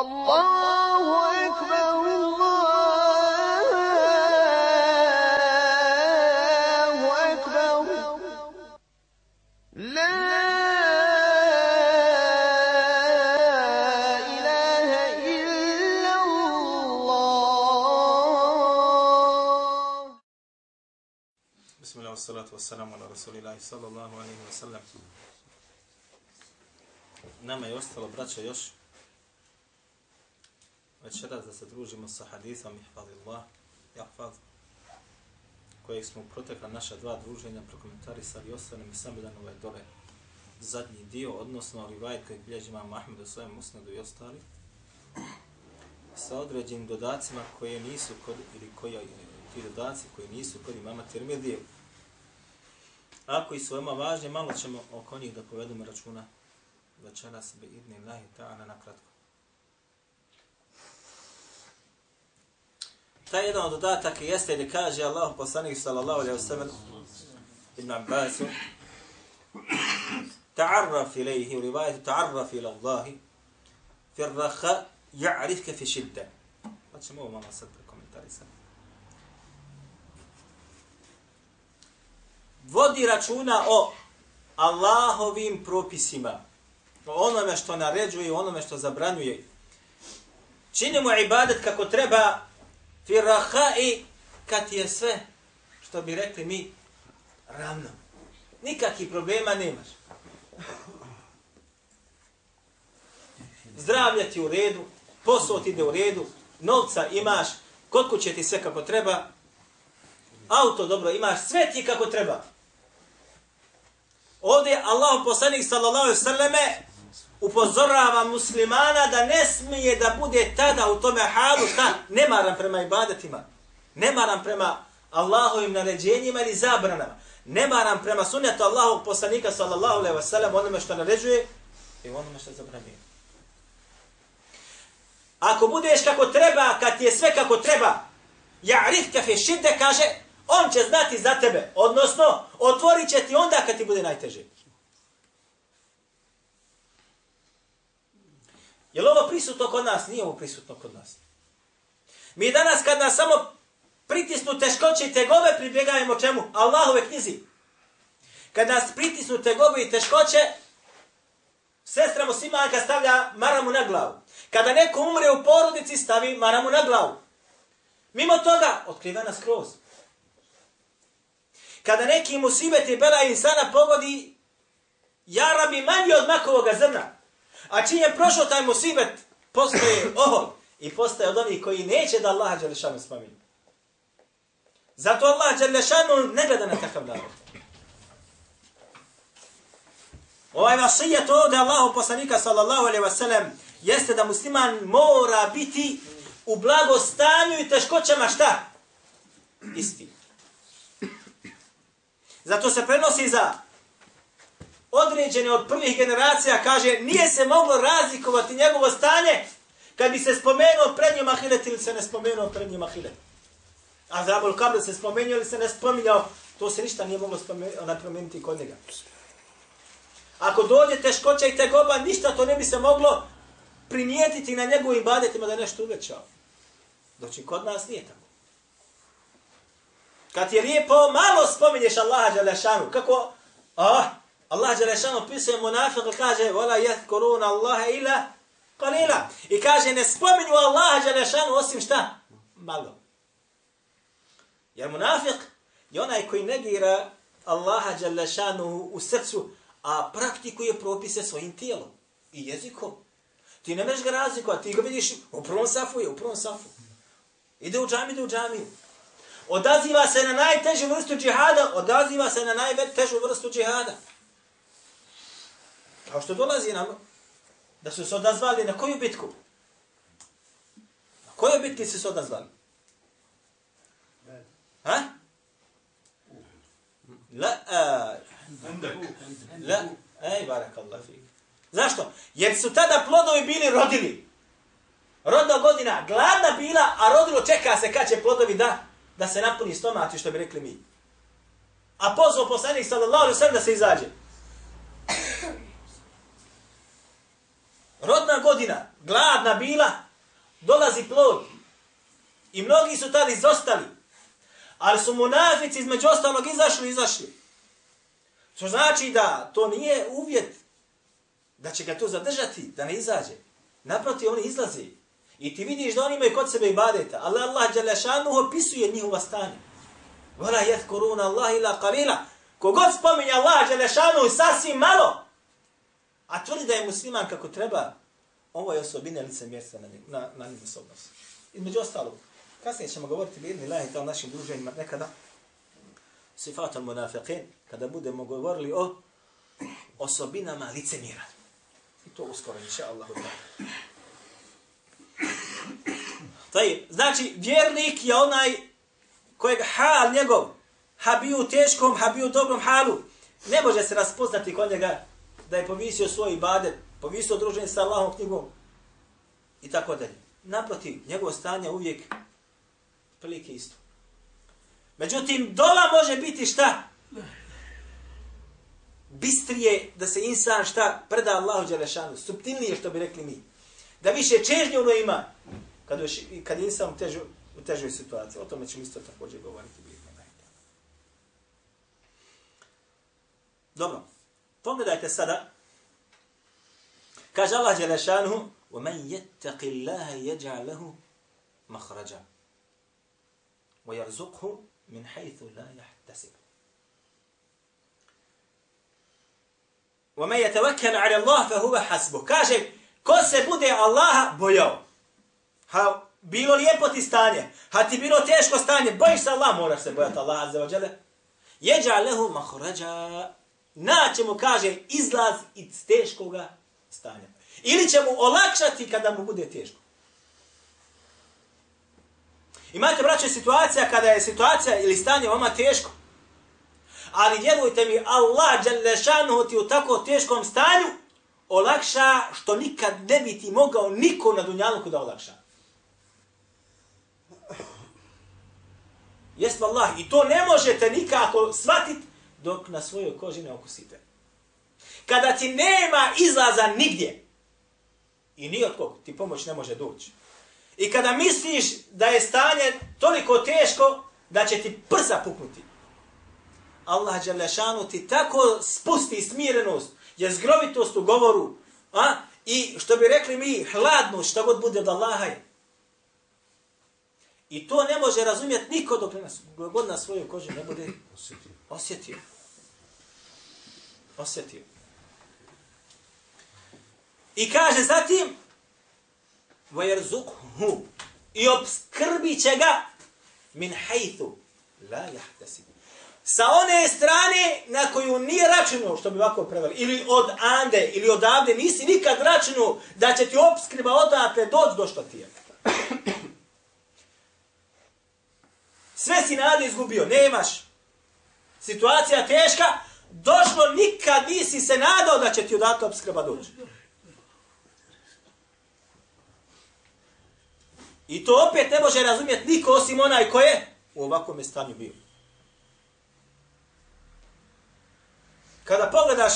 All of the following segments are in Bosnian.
الله أكبر الله أكبر لا إله إلا الله بسم الله والصلاة والسلام على رسول الله صلى الله عليه وسلم. Nama je ostalo, još večeras da se družimo sa hadithom Ihfadillah, Jahfad, kojeg smo protekla naša dva druženja prokomentarisali i ostanem i samo dan ovaj dole zadnji dio, odnosno rivajt kojeg bilježi imam Ahmed u svojem usnadu i ostali, sa određenim dodacima koje nisu kod, ili koji, e, ti dodaci koji nisu kod imama Tirmidije. Ako i su veoma važni, malo ćemo oko njih da povedemo računa večeras bi idni Allahi ta'ala nakratko. Taj jedan od dodataka jeste da kaže Allah poslanik sallallahu alaihi wa sallam Ibn Abbasu ta'arraf ilaihi u rivajetu ta'arraf ila Allahi fi raha ja'rifke fi šidda. Pa ćemo ovo malo sad. Vodi računa o Allahovim propisima o onome što naređuje onome što zabranjuje. Činimo ibadet kako treba fi rahai kad je sve, što bi rekli mi, ravno. Nikakvih problema nemaš. Zdravlje ti u redu, posao ti ide u redu, novca imaš, kod kuće ti sve kako treba, auto dobro imaš, sve ti kako treba. Ovdje Allah poslanik sallallahu alejhi ve selleme upozorava muslimana da ne smije da bude tada u tome halu šta nemaran prema ibadetima. Nemaran prema Allahovim naređenjima ili zabranama. Nemaran prema sunnetu Allahovog poslanika sallallahu alejhi ve sellem onome što naređuje i onome što zabranjuje. Ako budeš kako treba, kad ti je sve kako treba, ja'rif kafe šidde kaže, on će znati za tebe. Odnosno, otvorit će ti onda kad ti bude najteže. Je li ovo prisutno kod nas? Nije ovo prisutno kod nas. Mi danas kad nas samo pritisnu teškoće i tegobe pribjegajemo čemu? Allahove knjizi. Kad nas pritisnu tegobe i teškoće, sestra muslimanka stavlja maramu na glavu. Kada neko umre u porodici, stavi maramu na glavu. Mimo toga, otkriva nas kroz. Kada neki musibet i bela insana pogodi, jarabi manji od makovoga zrna. A čim je prošao taj musibet, postoje ohol i postaje od onih koji neće da Allah Đelešanu spominje. Zato Allah Đelešanu ne gleda na takav narod. Ovaj vasijet ovdje Allahu poslanika sallallahu alaihi wasallam jeste da musliman mora biti u blagostanju i teškoćama šta? Isti. Zato se prenosi za određene od prvih generacija, kaže, nije se moglo razlikovati njegovo stanje kad bi se spomenuo pred njim ahiret ili se ne spomenuo pred njim ahiret. A Zabul Kabr se spomenuo ili se ne spominjao, to se ništa nije moglo promijeniti kod njega. Ako dođe teškoća i tegoba, ništa to ne bi se moglo primijetiti na njegovim badetima da je nešto uvećao. Doći kod nas nije tako. Kad je lijepo, malo spominješ Allaha Đalešanu. Kako? Ah, Allah Đelešan opisuje munafika, kaže, vola jethkurun Allahe ila qalila. I kaže, ne spominju Allah Đelešan osim šta? Malo. Jer munafik je onaj koji negira Allaha Đelešanu u srcu, a praktikuje propise svojim tijelom i jezikom. Ti ne mreš ga razlikovati, ti ga vidiš u prvom safu je, u prvom safu. Ide u džami, ide u džami. Odaziva se na najtežu vrstu džihada, odaziva se na najtežu vrstu džihada. Kao što dolazi nam da su se odazvali na koju bitku? Na koju bitki su se odazvali? Ha? La, a, la, ej, barak Allah fik. Zašto? Jer su tada plodovi bili rodili. Rodna godina, gladna bila, a rodilo čeka se kad će plodovi da, da se napuni stomati, što bi rekli mi. A pozvao poslanik sallallahu alaihi da se izađe. Rodna godina gladna bila, dolazi plod. I mnogi su tada izostali. Ali su munafici između ostalog izašli, izašli. Što znači da to nije uvjet da će ga to zadržati, da ne izađe. Naproti, oni izlaze. I ti vidiš da oni imaju kod sebe ibadeta. Ali Allah Đalešanu opisuje njihova stanje. Vala jeth koruna Allah ila qalila. Kogod spominje Allah Đalešanu sasvim malo, a tvrdi da je musliman kako treba, ovo je osobine lice mjesta na, na, na njim se. Između ostalog, kasnije ćemo govoriti bi idni lahi o našim druženjima nekada, sifat al munafiqin, kada budemo govorili o osobinama licemjera. I to uskoro, inša Allah. Taj, znači, vjernik je onaj kojeg hal njegov, habiju teškom, habiju dobrom halu, ne može se raspoznati kod njega da je povisio svoj ibadet, povisio druženje sa Allahom knjigom i tako dalje. Naprotiv, njegovo stanje uvijek prilike isto. Međutim, dova može biti šta? Bistrije da se insan šta preda Allahu Đelešanu, subtilnije što bi rekli mi. Da više čežnje ono ima kad, je, kad insan u, težu, u težoj situaciji. O tome ćemo isto također govoriti. Dobro. Pogledajte sada. Kaže Allah Đelešanu وَمَنْ يَتَّقِ اللَّهَ يَجْعَ لَهُ مَخْرَجًا وَيَرْزُقْهُ مِنْ حَيْثُ لَا يَحْتَسِبُ وَمَنْ يَتَوَكَّلَ عَلَى اللَّهِ فَهُوَ حَسْبُ Kaže, ko se bude Allaha bojao? Ha, bilo lijepo ti stanje, ha ti bilo teško stanje, bojiš se Allah, moraš se bojati Allah, azza wa jale. Lehu naćemo, kaže, izlaz iz teškog stanja. Ili će mu olakšati kada mu bude teško. Imate, braće, situacija kada je situacija ili stanje vama teško. Ali vjerujte mi, Allah Đalešanu ti u tako teškom stanju olakša što nikad ne bi ti mogao niko na dunjaluku da olakša. Jesmo Allah. I to ne možete nikako shvatiti dok na svojoj koži ne okusite. Kada ti nema izlaza nigdje, i ni od kog ti pomoć ne može doći. I kada misliš da je stanje toliko teško, da će ti prsa puknuti. Allah Đalešanu ti tako spusti smirenost, jezgrovitost u govoru, a? i što bi rekli mi, hladno što god bude od Allaha I to ne može razumjeti niko dok nas, god na svojoj koži ne bude osjetio osjetio osjetio. I kaže zatim, وَيَرْزُقْهُ I obskrbi će ga min hajthu la jahtasi. Sa one strane na koju nije računuo, što bi ovako preveli, ili od ande, ili od avde, nisi nikad računuo da će ti obskrba odatle doći do što ti je. Sve si nade izgubio, nemaš. Situacija teška, došlo, nikad nisi se nadao da će ti odatle obskrba doći. I to opet ne može razumjeti niko osim onaj ko je u ovakvom stanju bio. Kada pogledaš,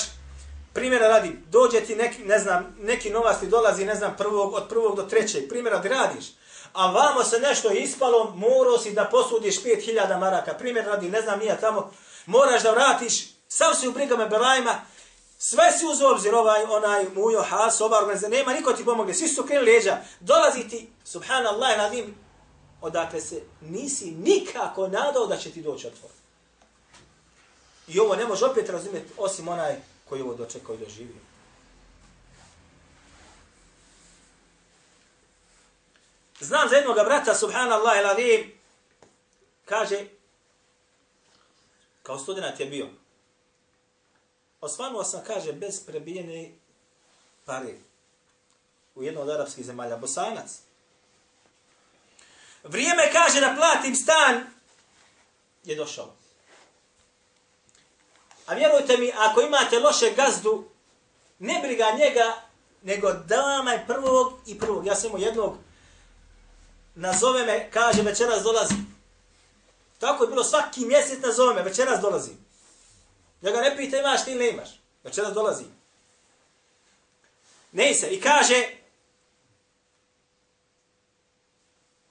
primjera radi, dođe ti neki, ne znam, neki novac ti dolazi, ne znam, prvog, od prvog do trećeg, primjera ti radiš, a vamo se nešto ispalo, morao si da posudiš 5000 maraka, primjer radi, ne znam, nije tamo, moraš da vratiš, Sav si u brigama belajima, sve si uz obzir, ovaj, onaj, mujo, has, ova ne nema niko ti pomogne, svi su krenuli leđa, dolazi ti, subhanallah, nadim, odakle se nisi nikako nadao da će ti doći otvor. I ovo ne može opet razumjeti, osim onaj koji ovo dočekao i doživio. Znam za jednog brata, subhanallah, nadim, kaže, kao student je bio, Osvanuo sam, kaže, bez prebijene pare u jednom od arapskih zemalja, bosanac. Vrijeme kaže da platim stan, je došao. A vjerujte mi, ako imate loše gazdu, ne briga njega, nego dama prvog i prvog. Ja sam imao jednog, nazove me, kaže, večeras dolazi. Tako je bilo svaki mjesec nazove me, večeras dolazi. Da ga ne pita imaš ti ne imaš. Znači, Jer će da dolazi. Ne se. I kaže,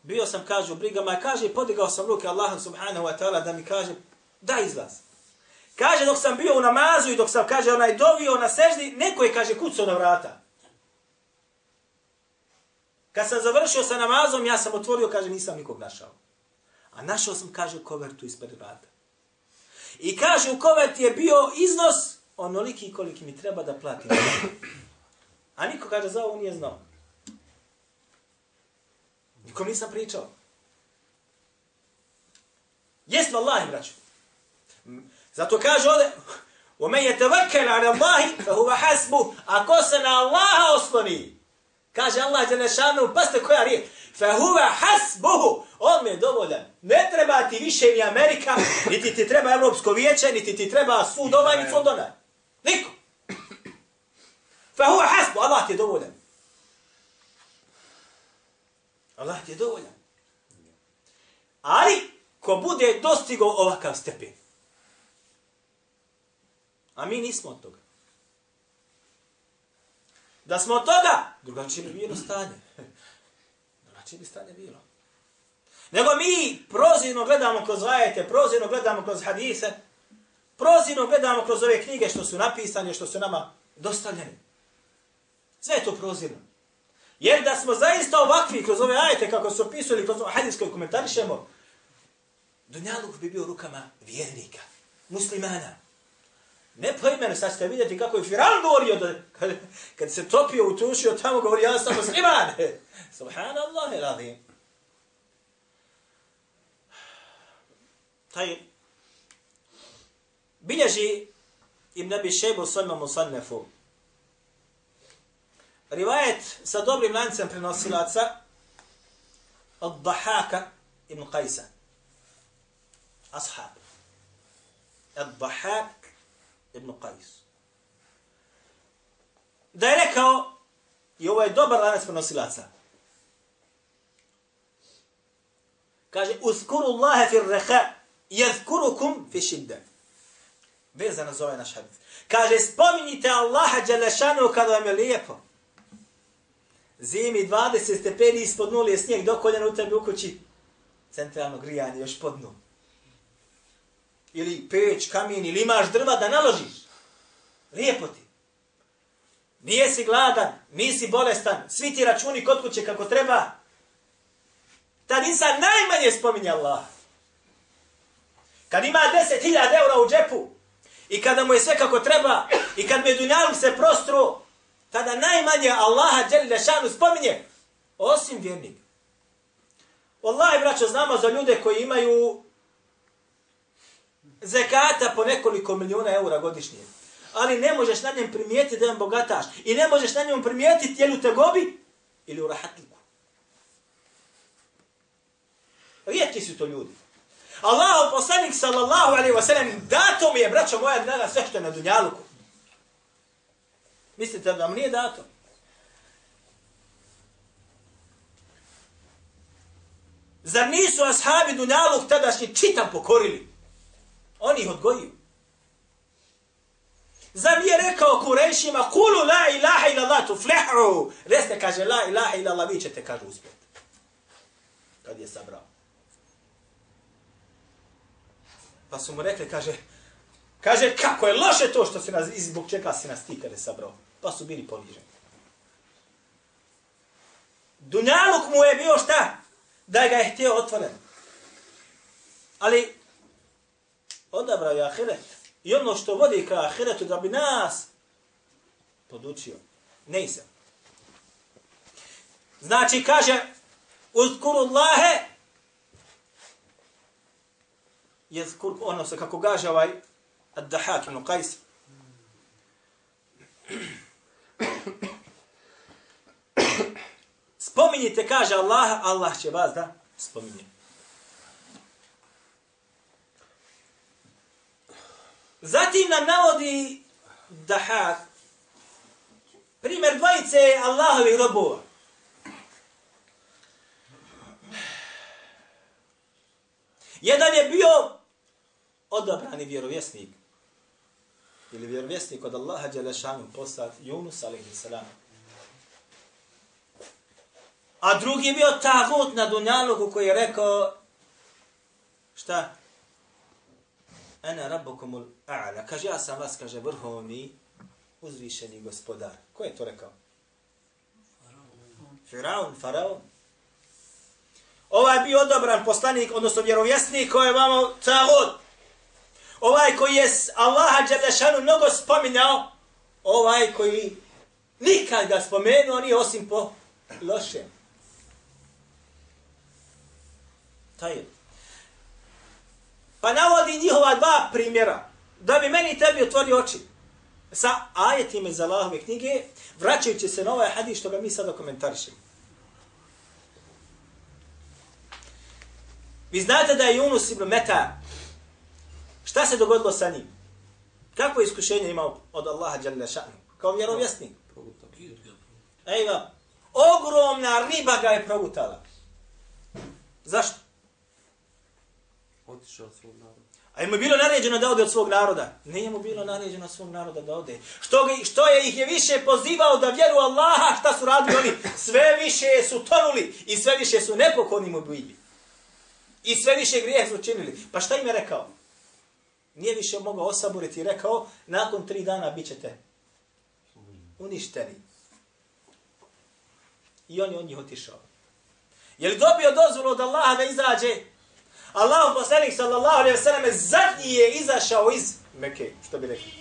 bio sam, kaže, u brigama, kaže, podigao sam ruke Allahom subhanahu wa ta'ala da mi kaže, da izlaz. Kaže, dok sam bio u namazu i dok sam, kaže, onaj dovio na seždi, neko je, kaže, kucao na vrata. Kad sam završio sa namazom, ja sam otvorio, kaže, nisam nikog našao. A našao sam, kaže, kovertu ispred vrata. I kaže, u koverti je bio iznos onoliki koliki mi treba da platim. A niko, kaže, za ovo nije znao. Nikom nisam pričao. Jesmo Allah, braću. Zato kaže ovdje, وَمَنْ يَتَوَكَّلَ عَلَى اللَّهِ فَهُوَ حَسْبُ Ako se na Allaha osloni, kaže Allah Đelešanu, paste koja riječ, Fehuva hasbuhu. On je dovoljan. Ne treba ti više ni Amerika, niti ti treba Evropsko vijeće, niti ti treba sud ovaj, niti sud onaj. Niko. Fehuva hasbuhu. Allah ti je dovoljan. Allah ti je dovoljan. Ali, ko bude dostigo ovakav stepen. A mi nismo od toga. Da smo od toga, drugačije bi bilo stanje. Drugačije bi stanje bilo. Nego mi prozirno gledamo kroz ajete, prozirno gledamo kroz hadise, prozirno gledamo kroz ove knjige što su napisane, što su nama dostavljene. Sve je to prozirno. Jer da smo zaista ovakvi kroz ove ajete, kako su opisali kroz ove hadis komentarišemo, Dunjaluk bi bio rukama vjernika, muslimana. Ne po imenu, sad ćete vidjeti kako je Firan govorio, da, kad, kad se topio, utušio, tamo govori, ja sam musliman. Subhanallah, radim. Taj bilježi Ibn Abi Šebu svojima musannefu. Rivajet sa dobrim lancem prenosilaca od Dahaka ibn Qajsa. Ashab. Od Dahaka ibn Qais. Da je rekao, i ovo je dobar lanac prenosilaca, kaže, uzkuru Allahe fir reha, jezkurukum fi šidde. Vezano zove ovaj naš hadith. Kaže, spominjite Allaha Đelešanu kada vam je lijepo. Zimi 20 stepeni ispod nuli je snijeg dokoljen u tebi u kući. Centralno grijanje još pod nulu. Ili peć, kamin, ili imaš drva da naložiš. Lijepo ti. Nije si gladan, nisi bolestan, svi ti računi kod kuće kako treba. Tad insan najmanje spominje Allah. Kad ima 10.000 eura u džepu i kada mu je sve kako treba i kad me dunjalom se prostru, tada najmanje Allaha dželle šanu spominje, osim vjernik. Wallahi, braćo, znamo za ljude koji imaju zekata po nekoliko milijuna eura godišnje. Ali ne možeš na njem primijetiti da je bogataš. I ne možeš na njem primijetiti je li u tegobi ili u rahatliku. Rijetki su to ljudi. Allah, poslanik sallallahu alaihi wa sallam, dato mi je, braćo moja draga, sve što je na dunjaluku. Mislite da mu nije dato? Zar nisu ashabi dunjaluk tadašnji čitam pokorili? Oni ih odgojio. Zar nije rekao Kurešima, kulu la ilaha ila Allah tu flehu. Reste kaže la ilaha ila Allah, vi ćete kaže uspjeti. Kad je sabrao. Pa su mu rekli, kaže, kaže, kako je loše to što se nas, zbog čega si nas ti kada je sabrao. Pa su bili poniženi. Dunjaluk mu je bio šta? Da ga je htio otvoren. Ali, odabrao je ahiret. I ono što vodi ka ahiretu da bi nas podučio. Ne isam. Znači, kaže, uzkuru Allahe, jezkur, ono se kako gaže ovaj, ad-dahak ibn Qajs. Spominjite, kaže Allah, Allah će vas da spominje. Zatim nam navodi Dahak, primjer dvojice Allahovih robova. Jedan je bio odabrani vjerovjesnik. Ili vjerovjesnik od Allaha Đelešanu poslat Yunus a.s. A drugi je bio tagut na Dunjaluku koji je rekao, šta? Ana rabbukumul a'la. Kaže, ja sam vas, kaže, vrhovni, uzvišeni gospodar. Ko je to rekao? Firaun, faraon. Ovaj je bio odobran poslanik, odnosno vjerovjesnik koji je vama tagut. Ovaj koji je Allaha Đelešanu mnogo spominjao, ovaj koji nikad ga spomenuo nije osim po lošem. Taj je. Pa navodi njihova dva primjera, da bi meni i tebi otvorio oči. Sa ajetima iz Allahove knjige, vraćajući se na ovaj hadis što ga mi sada komentarišemo. Vi znate da je Yunus ibn Meta, šta se dogodilo sa njim? Kako je iskušenje imao od Allaha dželle šanu? Kao vjerovjesnik. Ejva, ogromna riba ga je progutala. Zašto? Otišao od svog naroda. A mu je bilo naređeno da ode od svog naroda? Nije mu bilo naređeno od svog naroda da ode. Što, ga, što je ih je više pozivao da vjeru Allaha, šta su radili oni? Sve više su tonuli i sve više su nepokorni mu bili. I sve više grijeh su činili. Pa šta im je rekao? Nije više mogao osaboriti i rekao, nakon tri dana bit ćete uništeni. I on je od njih otišao. Je li dobio dozvolu od Allaha da izađe? Allah poslanik sallallahu alaihi wasallam zadnji je izašao iz Mekke, što bi rekli.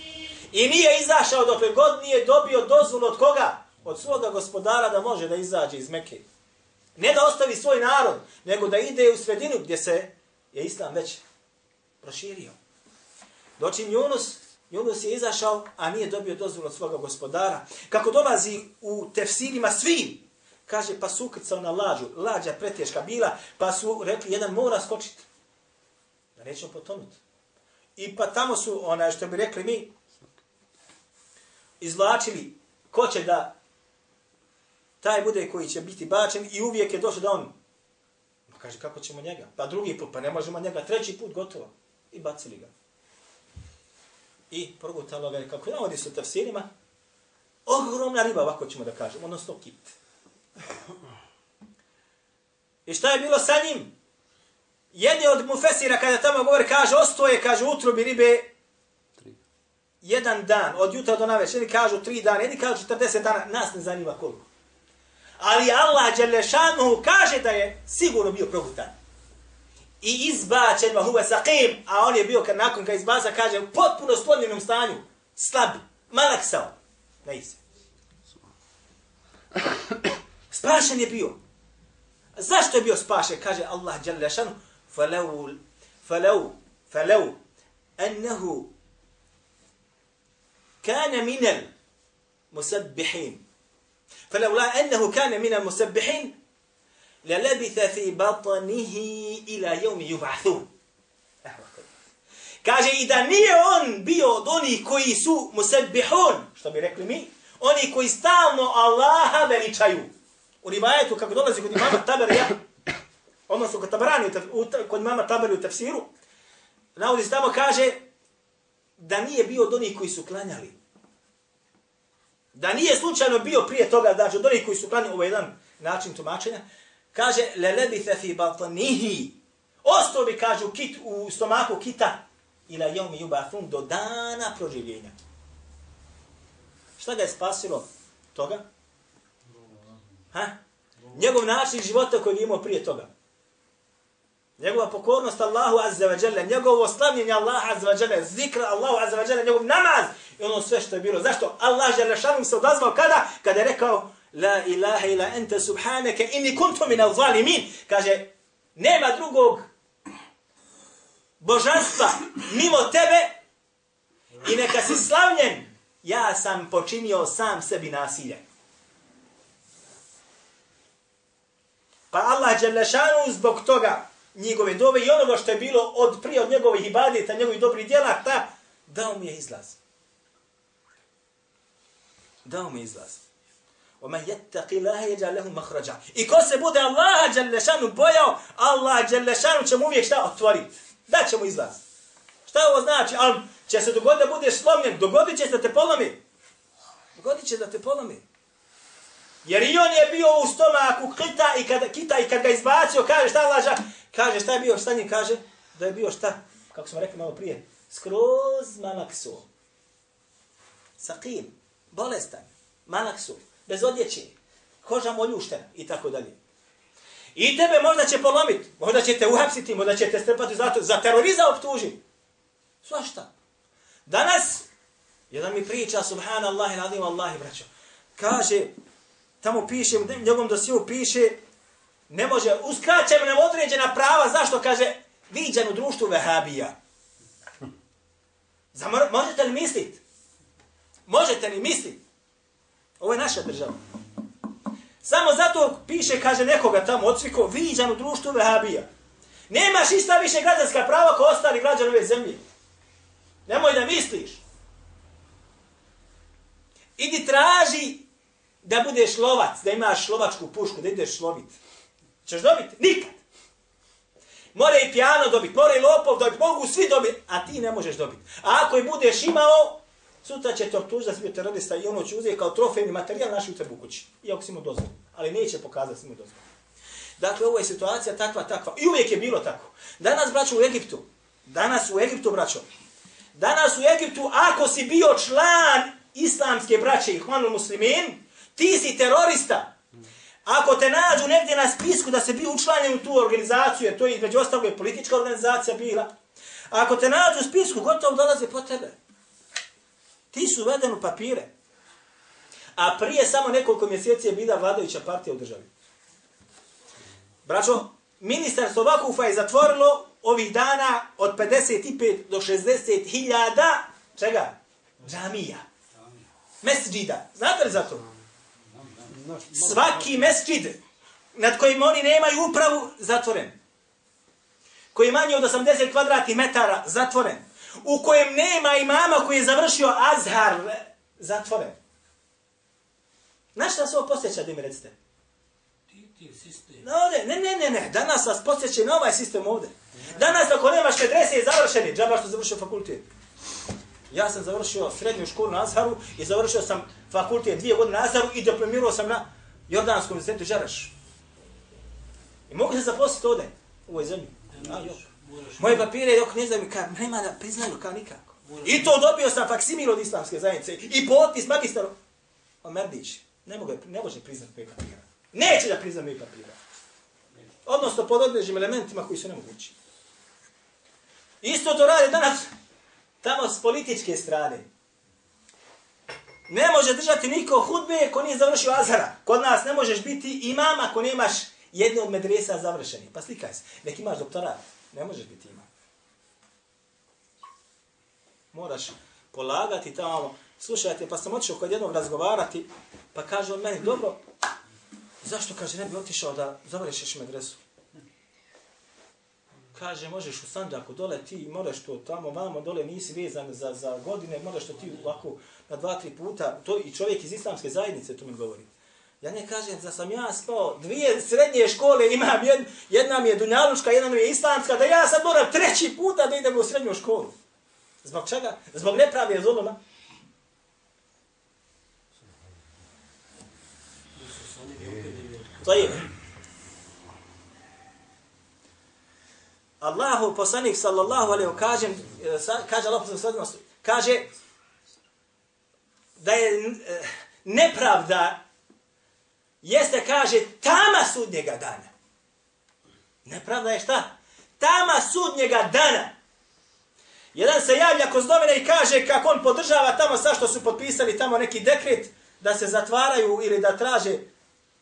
I nije izašao dok god nije dobio dozvolu od koga? Od svoga gospodara da može da izađe iz Mekke. Ne da ostavi svoj narod, nego da ide u sredinu gdje se je Islam već proširio. Dočim Yunus, Yunus je izašao, a nije dobio dozvolu od svoga gospodara. Kako dolazi u tefsirima svim, kaže pa su ukrcao na lađu, lađa pretješka bila, pa su rekli jedan mora skočiti. Da nećemo potonuti. I pa tamo su, ona što bi rekli mi, izvlačili ko će da taj bude koji će biti bačen i uvijek je došao da on pa kaže kako ćemo njega? Pa drugi put, pa ne možemo njega, treći put gotovo. I bacili ga. I progutalo ga, kako navodi su tafsirima, ogromna riba, ovako ćemo da kažemo, odnosno kit. I šta je bilo sa njim? Jedni od mufesira kada tamo govori, kaže, ostoje, kaže, utrobi ribe, jedan dan, od jutra do naveć, jedni kažu tri dana, jedni kažu 40 dana, nas ne zanima koliko. Ali Allah Đelešanu kaže da je sigurno bio progutan. I izbačen va huve saqim, a on je bio kad nakon ga izbaca, kaže, u potpuno sklonjenom stanju, slab, malaksao. Na ise. Spašen je bio. Zašto je bio spašen? Kaže Allah Đelešanu, falau, falau, falau, ennehu كان من المسبحين فلولا أنه كان من المسبحين للبث في بطنه إلى يوم يبعثون Kaže i da nije on bio od onih koji su musabbihun, što bi rekli mi, oni koji stalno Allaha veličaju. U rivajetu, kako dolazi kod imama Taberija, odnosno kod Tabarani, kod imama Taberi u tafsiru, navodi se tamo kaže da nije bio od onih koji su klanjali. Da nije slučajno bio prije toga, znači od onih koji su klanjali, ovo je jedan način tumačenja, kaže, le lebithe fi batnihi. Ostao bi, kaže, u, kit, u stomaku kita, ila jomi jubafun, do dana proživljenja. Šta ga je spasilo toga? Ha? Njegov način života koji je imao prije toga. Njegova pokornost Allahu azza wa jalla, njegovo slavljenje Allaha azza wa jalla, zikr Allahu azza wa jalla, njegov namaz i ono sve što je bilo. Zašto? Allah jalla šanom se odazvao kada? Kada je rekao La ilaha ila ente subhaneke inni kuntu minal zalimin. Kaže, nema drugog božanstva mimo tebe i neka si slavljen, ja sam počinio sam sebi nasilje. Pa Allah Đelešanu zbog toga njegove dove i onoga što je bilo od prije od njegovih ibadeta, njegovih dobrih djela, ta, dao mi je izlaz. Dao mi je izlaz. وَمَنْ يَتَّقِ اللَّهَ يَجَعْ لَهُ مَخْرَجًا I ko se bude Allaha Đalešanu bojao, Allah Đalešanu će mu uvijek šta otvoriti. Da će mu izlaz. Šta ovo znači? Ali će se dogoditi da budeš slomljen. Dogodit će se da te polomi. Dogodit će da te polomi. Jer i on je bio u stomaku kita i kad, kita i kad ga izbacio, kaže šta laža, kaže šta je bio, šta njim kaže, da je bio šta, kako smo rekli malo prije, skroz malaksu. Sakim, bolestan, malaksu, bez odjeće, koža moljuštena i tako dalje. I tebe možda će polomiti, možda će te uhapsiti, možda će te strpati za, za teroriza optuži. Svašta. Danas, jedan mi priča, subhanallah, iladim Allahi, braćo, kaže, tamo piše, u njegovom dosiju piše, ne može, uskraćajmo nam određena prava, zašto kaže, viđan u društvu vehabija. Zamor, možete li misliti? Možete li misliti? Ovo je naša država. Samo zato piše, kaže nekoga tamo, odsviko, viđan u društvu vehabija. Nemaš ista više građanska prava kao ostali građani ove zemlje. Nemoj da misliš. Idi traži da budeš lovac, da imaš lovačku pušku, da ideš lovit. Češ dobiti? Nikad. More i pijano dobiti, more i lopov dobiti, mogu svi dobiti, a ti ne možeš dobiti. A ako i budeš imao, sutra će te optužiti da si bio terorista i ono će uzeti kao trofejni materijal naši u tebu kući. Iako si mu dozvoli. Ali neće pokazati da si mu dozvoli. Dakle, ovo je situacija takva, takva. I uvijek je bilo tako. Danas, braćo, u Egiptu, danas u Egiptu, braćo, danas u Egiptu, ako si bio član islamske braće i hvanul muslimin, ti si terorista. Ako te nađu negdje na spisku da se bi učlanjen u tu organizaciju, jer to je između ostalog je politička organizacija bila, ako te nađu u spisku, gotovo dolaze po tebe. Ti su uveden u papire. A prije samo nekoliko mjeseci je bila vladajuća partija u državi. Braćo, ministarstvo Vakufa je zatvorilo ovih dana od 55 do 60 hiljada, čega? Džamija. Mesđida. Znate li za to? Svaki mesđid nad kojim oni nemaju upravu, zatvoren. Koji je manje od 80 kvadratnih metara, zatvoren. U kojem nema imama koji je završio Azhar, zatvoren. Znaš šta se ovo posjeća, da mi recite? No, ne, ne, ne, ne, danas vas posjeća na ovaj sistem ovdje. Danas ako nemaš medrese je završeni, džaba što završio fakultet. Ja sam završio srednju školu na Azharu i završio sam fakultet dvije godine na Azharu i diplomirao sam na Jordanskom univerzitetu Žaraš. I mogu se zaposliti ovdje, u ovoj zemlji. A, Moje papire dok ne znaju, ka, nema da priznaju kao nikako. I to dobio sam faksimil od islamske zajednice. I potpis magistar Omerdić. Ne, mogu, ne može priznati moje papira. Neće da priznam moje papira. Odnosno pod određim elementima koji su nemogući. Isto to radi danas tamo s političke strane. Ne može držati niko hudbe ko nije završio Azara. Kod nas ne možeš biti imam ako nemaš jedno od medresa završeni. Pa slikaj se. Nek imaš doktorat. Ne možeš biti imam. Moraš polagati tamo. Slušajte, pa sam otišao kod jednog razgovarati. Pa kaže on meni, dobro, zašto kaže ne bi otišao da završiš medresu? Kaže, možeš u Sanđaku dole, ti moraš to tamo, vamo, dole, nisi vezan za, za godine, moraš to ti ovako na dva, tri puta, to i čovjek iz islamske zajednice to mi govori. Ja ne kažem da sam ja spao, dvije srednje škole imam, jed, jedna mi je dunjaluška, jedna mi je islamska, da ja sad moram treći puta da idem u srednju školu. Zbog čega? Zbog nepravije zuluma. To Allahu poslanik sallallahu alejhi ve kaže eh, kaže Allah poslanik kaže da je eh, nepravda jeste kaže tama sudnjega dana. Nepravda je šta? Tama sudnjega dana. Jedan se javlja kod domene i kaže kako on podržava tamo sa što su potpisali tamo neki dekret da se zatvaraju ili da traže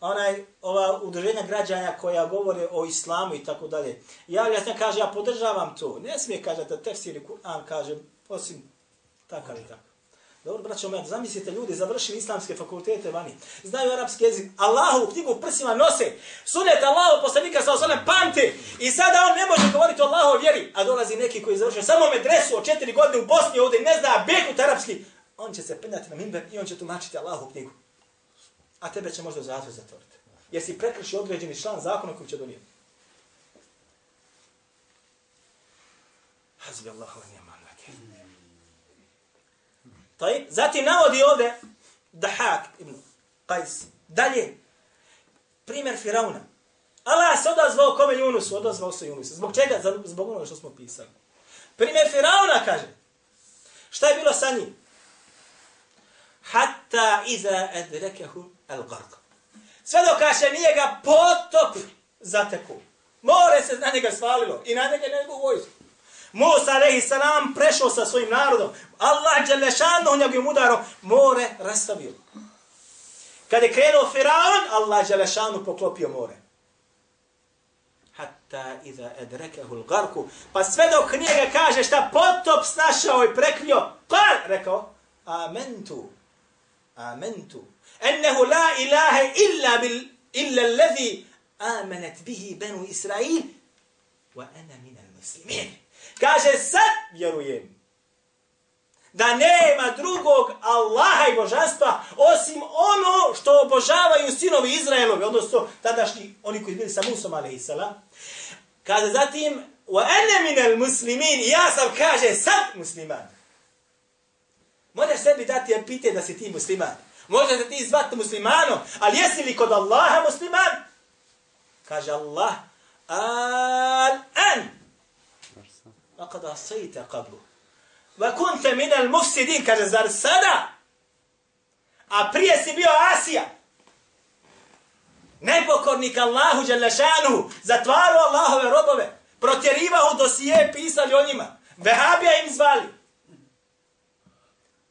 onaj ova udruženja građana koja govore o islamu i tako dalje. Ja ja kaže ja podržavam to. Ne smije kaže da tefsiri Kur'an kaže osim takav i tako. Dobro, braćo moja, zamislite ljudi završili islamske fakultete vani. Znaju arapski jezik. Allahu knjigu u prsima nose. Sunet Allahu poslanika sa osanem pamte. I sada on ne može govoriti o Allahu vjeri. A dolazi neki koji završio samo medresu od četiri godine u Bosni ovdje ne zna bekut arapski. On će se penjati na minber i on će tumačiti Allahu knjigu a tebe će možda zatvor zatvoriti. Jer si prekršio određeni član zakona koji će donijeti. Hazbi Allahu wa ni'mal wakil. Taj, zatim navodi ovdje Dahak ibn Qais Dalje, primjer Firauna. Allah se odazvao kome Junusu, odazvao se Junusu. Zbog čega? Zbog onoga što smo pisali. Primjer Firauna kaže. Šta je bilo sa njim? Hatta iza edrekehu el garq. Sve dok kaže nije ga potop zateku. More se na njega svalilo i na njega nego vojsku. Musa alaihi salam prešao sa svojim narodom. Allah Đelešanu njegovim udarom more rastavio. Kad je krenuo Firaun, Allah Đelešanu poklopio more. Hatta iza edrekehu l'garku. Pa sve dok njega kaže šta potop snašao i prekrio, kar, rekao, amentu, amentu, ennehu la ilaha illa bil, illa allazi amanat bihi banu Israil, wa ana minal muslimin. Kaže, sad vjerujem da nema drugog Allaha i božanstva osim ono što obožavaju sinovi Izraelovi, odnosno tadašnji, oni koji bili sa Musom, a.s. Kaže zatim, wa ana minal muslimin, ja sam, kaže, sad musliman. Možeš sebi dati epite da si ti musliman. Može da ti zvati muslimanom, ali jesi li kod Allaha musliman? Kaže Allah, al-an, wa kad asajte qablu, wa kunte minel mufsidin, kaže, zar sada? A prije si bio Asija. Nepokornik Allahu Đelešanu, zatvaru Allahove robove, protjerivao dosije, pisali o njima. Vehabija im zvali.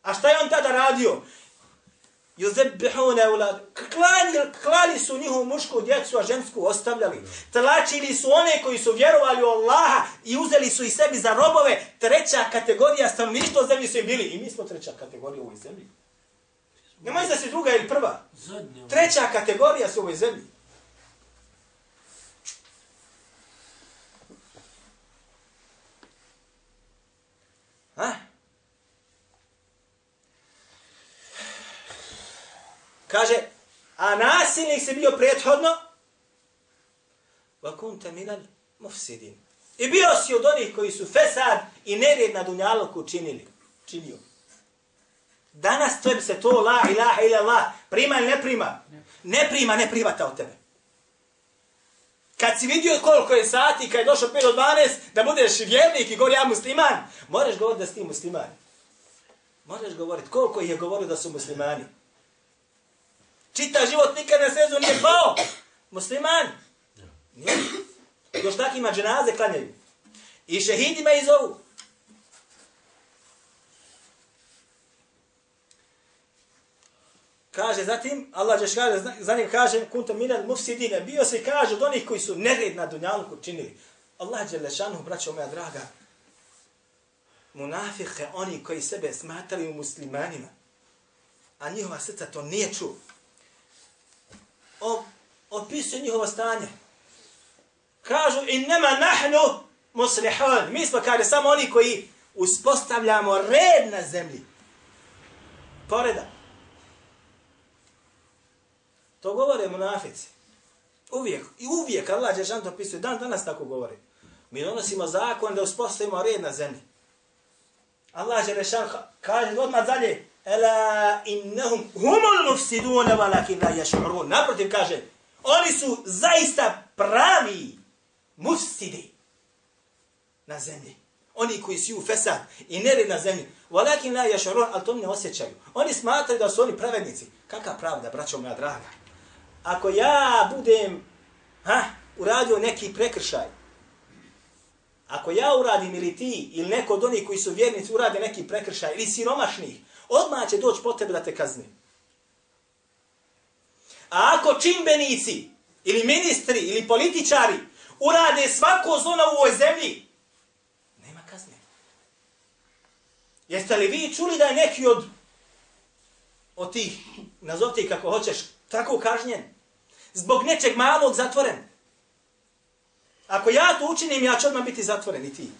A šta je on tada radio? Yuzebbihune ulad. Klali, klali su njihovu mušku djecu, a žensku ostavljali. Tlačili su one koji su vjerovali u Allaha i uzeli su i sebi za robove. Treća kategorija stanovništva zemlji su im bili. I mi smo treća kategorija u ovoj zemlji. Nemoj da si druga ili prva. Treća kategorija su u ovoj zemlji. Ha? Kaže, a nasilnik se bio prethodno, vakunta minal mufsidin. I bio si od onih koji su fesad i nered na dunjaluku činili. Činio. Danas tebi se to la ilaha ila Allah prima ili ne prima? Ne prima, ne privata od tebe. Kad si vidio koliko je sati, kad je došao 5 do 12, da budeš vjernik i govori ja musliman, moraš govoriti da si ti musliman. Moraš govoriti koliko ih je govorio da su muslimani. Čita život nikad na sezu nije pao. Musliman. Nije. Još takvima dženaze klanjaju. I šehidima i zovu. Kaže zatim, Allah Đeš kaže, za njim kaže, kunta minal mufsidine, bio se kaže od onih koji su nered na dunjalku činili. Allah Đelešanu, braćo moja draga, munafike, oni koji sebe smatraju muslimanima, a njihova srca to nije čuo. O, opisuje njihovo stanje. Kažu, innema nahnu muslihun. Mi smo, kaže, samo oni koji uspostavljamo red na zemlji. Poreda. To govore munafici. Uvijek, i uvijek Allah Đešan to opisuje, dan danas tako govori. Mi donosimo zakon da uspostavimo red na zemlji. Allah Đešan kaže odmah dalje, Ela innahum humul mufsidun walakin la yash'urun. Naprotiv kaže, oni su zaista pravi mufsidi na zemlji. Oni koji su fesad i nered na zemlji. Walakin la yash'urun, al to ne osjećaju. Oni smatraju da su oni pravednici. Kaka pravda, braćo moja draga? Ako ja budem ha, uradio neki prekršaj, ako ja uradim ili ti, ili neko od onih koji su vjernici urade neki prekršaj, ili siromašnih, odmah će doći po tebe da te kazni. A ako čimbenici, ili ministri, ili političari, urade svako zlo na ovoj zemlji, nema kazne. Jeste li vi čuli da je neki od, od tih, nazovite ih kako hoćeš, tako kažnjen? Zbog nečeg malog zatvoren. Ako ja to učinim, ja ću odmah biti zatvoren i ti.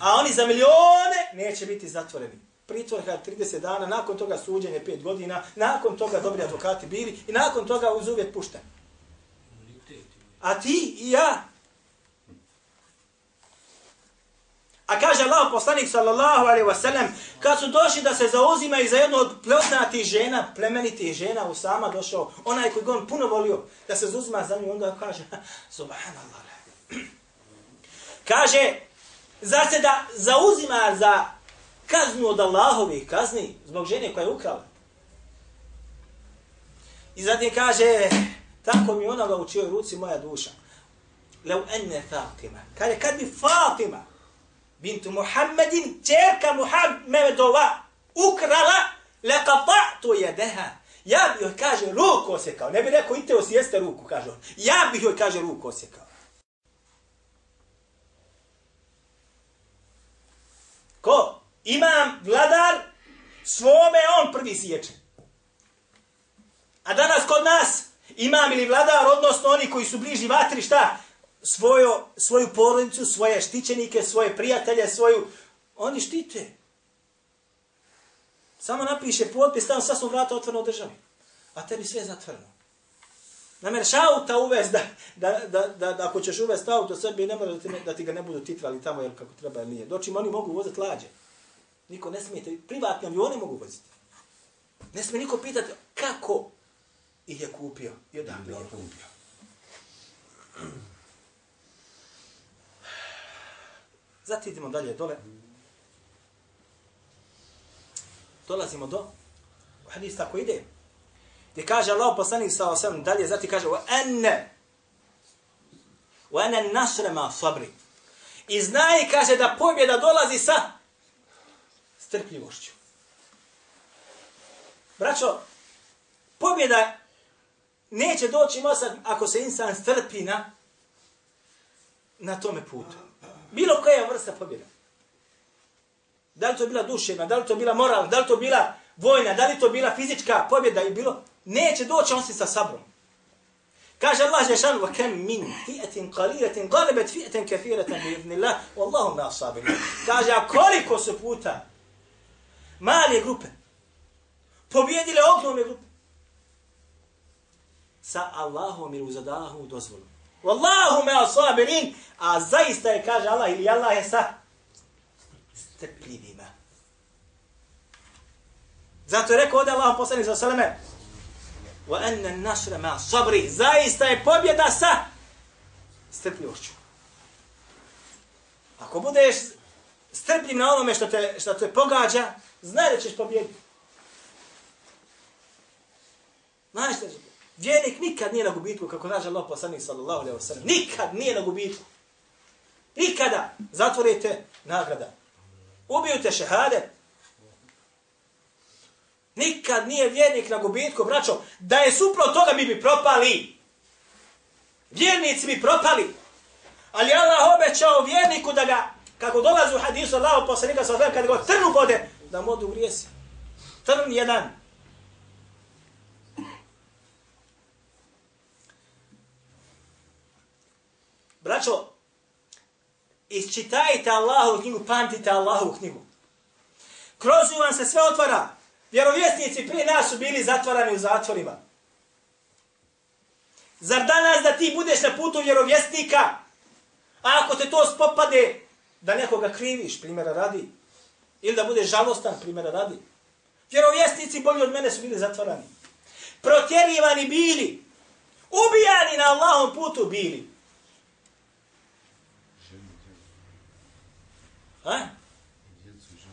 A oni za milione neće biti zatvoreni pritvorka 30 dana, nakon toga suđenje 5 godina, nakon toga dobri advokati bili i nakon toga uz uvjet pušten. A ti i ja. A kaže Allah poslanik sallallahu alaihi wasallam, kad su došli da se zauzimaju za jednu od plesnatih žena, plemenitih žena, u sama došao, onaj koji ga on puno volio, da se zauzima za nju, onda kaže, subhanallah. Kaže, zar se da zauzima za kaznu od Allahovih kazni, zbog žene koja je ukrala? I zatim kaže, tako mi onoga u čijoj ruci moja duša. Leu enne Fatima. Kaže, kad bi Fatima, bintu Muhammedin, čerka Muhammedova, ukrala, lekata'tu jedeha. Ja bih joj, kaže, ruku osjekao. Ne bi rekao, ite osjeste ruku, kaže on. Ja bih joj, kaže, ruku osjekao. Ko? Imam vladar, svome on prvi sječe. A danas kod nas, imam ili vladar, odnosno oni koji su bliži vatri, šta? Svojo, svoju porodicu, svoje štićenike, svoje prijatelje, svoju... Oni štite. Samo napiše potpis, tamo sad smo vrata otvoreno državi. A tebi sve je zatvoreno. Namjeraš auta uvez da, da, da, da, da ako ćeš uvesti auto sebi, ne mora da ti, ne, da ti ga ne budu titrali tamo jer kako treba ili nije. Doći oni mogu voziti lađe. Niko ne smije, privatni avioni mogu voziti. Ne smije niko pitati kako ih je kupio i odakle je kupio. Zatim idemo dalje dole. Dolazimo do hadista koji ide. Gdje kaže Allah poslanik sa osam dalje, zati kaže wa enne wa enne nasre ma sabri. I kaže, da pobjeda dolazi sa strpljivošću. Braćo, pobjeda neće doći mosak ako se insan strpi na, na tome putu. Bilo koja vrsta pobjeda. Da li to bila duševna, da li to bila moralna, da li to bila vojna, da li to bila fizička pobjeda i bilo, neće doći on si sa sabrom. Kaže Allah Žešan, wa kam min fi'atin qalilatin galibat fi'atin kathiratan bi idnillah, wallahu ma sabirin. Kaže, a koliko su puta male grupe pobjedile ogromne grupe sa Allahom ili uz Allahovu. Wallahu ma sabirin, a zaista je, kaže Allah, ili Allah je sa strpljivima. Zato je rekao ovdje Allah poslani za sveme, wa anna nasra ma sabri, zaista je pobjeda sa strpljivošću. Ako budeš strpljiv na onome što te, što te pogađa, znaj da ćeš pobjediti. Znaš što će Vjernik nikad nije na gubitku, kako kaže Allah poslanik sallallahu alaihi wa sallam. Nikad nije na gubitku. Nikada zatvorite nagrada. Ubiju te šehade. Nikad nije vjernik na gubitku, braćo. Da je suprot toga mi bi propali. Vjernici bi propali. Ali Allah obećao vjerniku da ga, kako dolazi u hadisu Allah poslanika sallallahu alaihi wa sallam, kada ga trnu bode, da mu odu grijesi. Trn jedan. Braćo, isčitajte Allahovu knjigu, pamtite Allahovu knjigu. Kroz vam se sve otvara. Vjerovjesnici prije nas su bili zatvarani u zatvorima. Zar danas da ti budeš na putu vjerovjesnika, a ako te to spopade, da nekoga kriviš, primjera radi, ili da bude žalostan, primjera radi. Vjerovjesnici bolji od mene su bili zatvarani. Protjerivani bili. Ubijani na Allahom putu bili. Ha?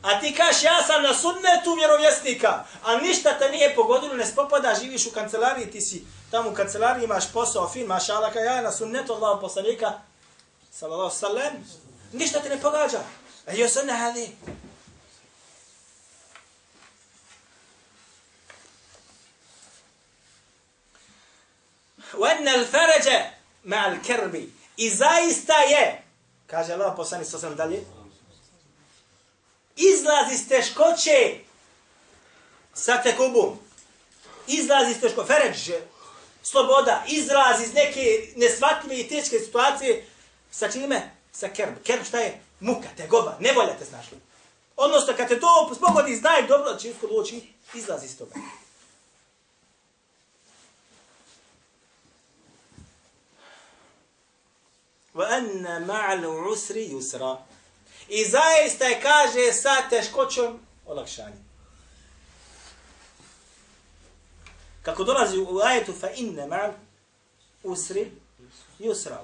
A ti kaš, ja sam na sunnetu vjerovjesnika, a ništa te nije pogodilo, ne spopada, živiš u kancelariji, ti si tamo u kancelariji, imaš posao, fin, maš alaka, ja na sunnetu Allahom poslanika, sallallahu sallam, ništa te ne pogađa. A jo sunne hadi. وَأَنَّ الْفَرَجَ مَعَ الْكَرْبِ I zaista je, kaže Allah poslani sa sam dalje, izlazi iz teškoće sa tekubom. Izlazi iz teškoće, feređ, sloboda, izlazi iz neke nesvatljive i teške situacije sa čime? Sa kerb. Kerb šta je? Muka, tegoba, nevolja te snašla. Odnosno, kad te to spogodi, znaj dobro da će usko doći, izlazi iz toga. وَأَنَّ مَعَ الْعُسْرِ يُسْرًا I zaista je, kaže, sa teškoćom olakšanje. Kako dolazi u ajetu fa inne mal usri yusra.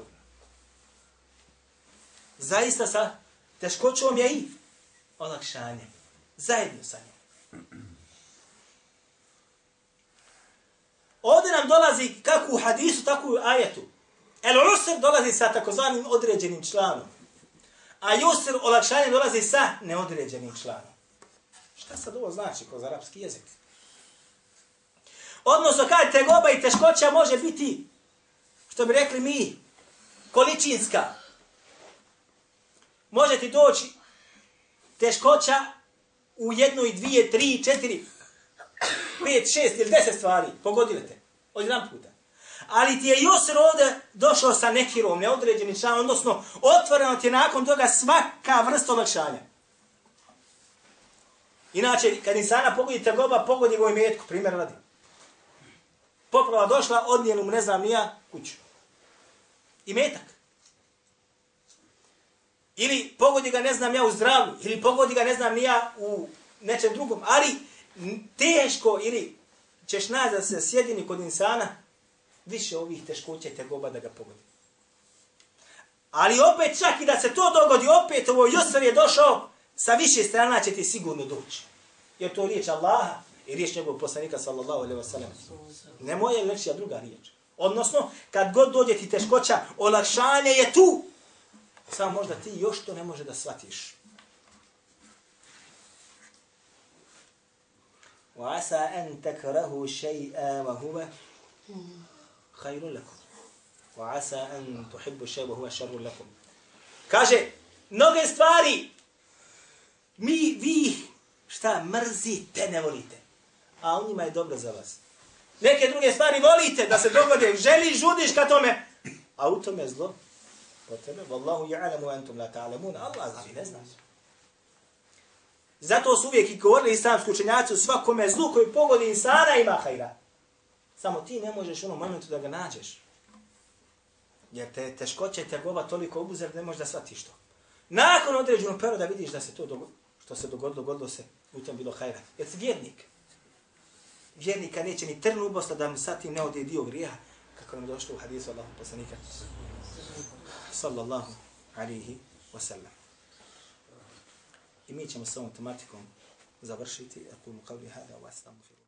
Zaista sa teškoćom je i olakšanje. Zajedno sa njom. Ovdje nam dolazi kako u hadisu, tako u ajetu. El usr dolazi sa takozvanim određenim članom. A yusr olakšanje dolazi sa neodređenim članom. Šta sad ovo znači kroz arapski jezik? Odnosno, kada tegoba i teškoća može biti, što bi rekli mi, količinska. Može ti doći teškoća u jednoj, dvije, tri, četiri, pet, šest ili deset stvari. Pogodile te. Od jedan puta. Ali ti je Jusr ovdje došao sa nekirom, neodređenim članom, odnosno otvoreno ti je nakon toga svaka vrsta olakšanja. Inače, kad insana pogodi tegoba, pogodi go imetku, primjer radi. Poprava došla, odnijela mu, ne znam, nija, kuću. Imetak. Ili pogodi ga, ne znam, ja u zdravlju, ili pogodi ga, ne znam, nija u nečem drugom, ali teško, ili ćeš naći da se sjedini kod insana, više ovih teškoća i tegoba da ga pogodi. Ali opet čak i da se to dogodi, opet ovo Josar je došao, sa više strana će ti sigurno doći. Jer to riječ Allaha i riječ njegovog poslanika sallallahu alaihi wa sallam. Ne moja riječ, a druga riječ. Odnosno, kad god dođe ti teškoća, olakšanje je tu. Samo možda ti još to ne može da shvatiš. وعسى أن تكرهوا شيئا وهو hajru lakum. Wa asa an tuhibbu shay wa huwa sharrun lakum. Kaže, mnoge stvari mi vi šta mrzite, ne volite. A on ima je dobro za vas. Neke druge stvari volite da se dogode, želiš, žudiš ka tome. A u tome zlo, po tebe, vallahu wa antum la ta'lamun. Allah zna, ne zna. Zato su uvijek i govorili islamski učenjaci u svakome zlu koji pogodi insana ima hajra. Samo ti ne možeš u onom momentu da ga nađeš. Jer te teškoće te tegoba toliko obuzer da ne možeš da shvatiš to. Nakon određenog perioda vidiš da se to dogodilo, što se dogodilo, dogodilo se, u tom bilo hajra. Jer si vjernik. Vjernika neće ni trnu ubosta da mu sad tim ne ode dio grija, kako nam došlo u hadisu Allahu poslanika. Sallallahu alihi wasallam. I mi ćemo s ovom tematikom završiti. Aku mu hada wa astaghfiru.